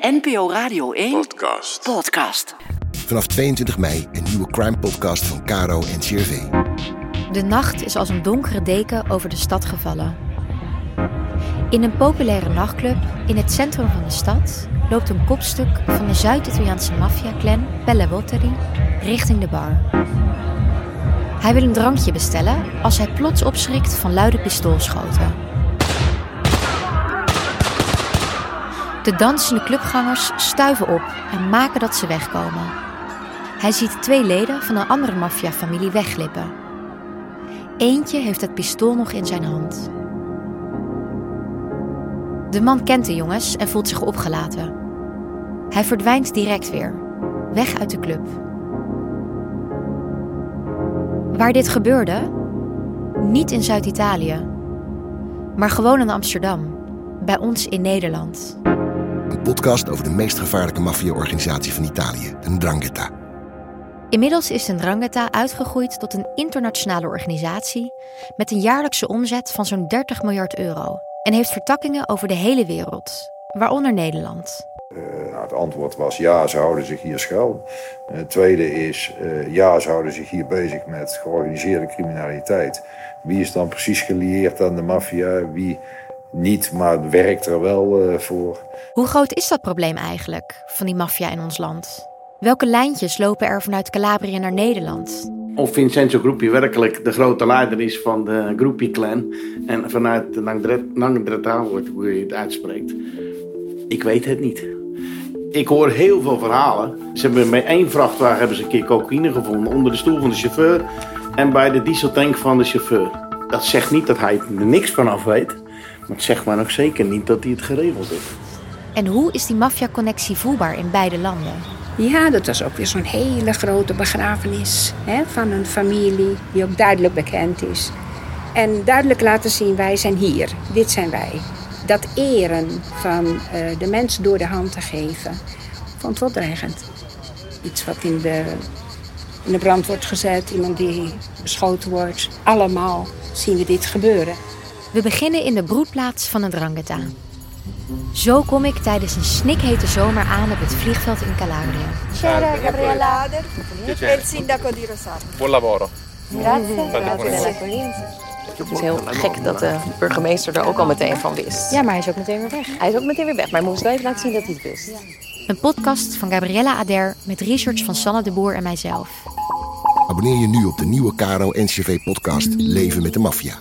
NPO Radio 1 Podcast. podcast. Vanaf 22 mei een nieuwe crime podcast van Caro en CRV. De nacht is als een donkere deken over de stad gevallen. In een populaire nachtclub in het centrum van de stad loopt een kopstuk van de Zuid-Italiaanse maffia-clan Pelle richting de bar. Hij wil een drankje bestellen als hij plots opschrikt van luide pistoolschoten. De dansende clubgangers stuiven op en maken dat ze wegkomen. Hij ziet twee leden van een andere maffiafamilie wegglippen. Eentje heeft het pistool nog in zijn hand. De man kent de jongens en voelt zich opgelaten. Hij verdwijnt direct weer, weg uit de club. Waar dit gebeurde? Niet in Zuid-Italië, maar gewoon in Amsterdam, bij ons in Nederland. Een podcast over de meest gevaarlijke maffia-organisatie van Italië, de Ndrangheta. Inmiddels is de Ndrangheta uitgegroeid tot een internationale organisatie met een jaarlijkse omzet van zo'n 30 miljard euro en heeft vertakkingen over de hele wereld, waaronder Nederland. Nou, het antwoord was ja, ze houden zich hier schuil. Eh, Het tweede is eh, ja, ze houden zich hier bezig met georganiseerde criminaliteit. Wie is dan precies gelieerd aan de maffia, wie niet, maar werkt er wel eh, voor. Hoe groot is dat probleem eigenlijk van die maffia in ons land? Welke lijntjes lopen er vanuit Calabrië naar Nederland? Of Vincenzo Gruppi werkelijk de grote leider is van de Gruppi-clan. En vanuit de Nangdreta, hoe je het uitspreekt. Ik weet het niet. Ik hoor heel veel verhalen. Ze hebben bij één vrachtwagen hebben ze een keer cocaïne gevonden onder de stoel van de chauffeur. En bij de dieseltank van de chauffeur. Dat zegt niet dat hij er niks van af weet. Maar het zegt maar ook zeker niet dat hij het geregeld heeft. En hoe is die maffia-connectie voelbaar in beide landen? Ja, dat was ook weer zo'n hele grote begrafenis hè, van een familie die ook duidelijk bekend is. En duidelijk laten zien, wij zijn hier, dit zijn wij. Dat eren van eh, de mensen door de hand te geven, vond wel dreigend. Iets wat in de, in de brand wordt gezet, iemand die beschoten wordt. Allemaal zien we dit gebeuren. We beginnen in de broedplaats van een Drangheta. Zo kom ik tijdens een snikhete zomer aan op het vliegveld in Calabria. Cara Gabriella Ader e il sindaco di Rosario. Buon lavoro. Het is heel gek dat de burgemeester er ook al meteen van wist. Ja, maar hij is ook meteen weer weg. Hij is ook meteen weer weg, maar hij moest wel even laten zien dat hij het wist. Een podcast van Gabriella Ader met research van Sanne de Boer en mijzelf. Abonneer je nu op de nieuwe Caro en CRV podcast Leven met de Maffia.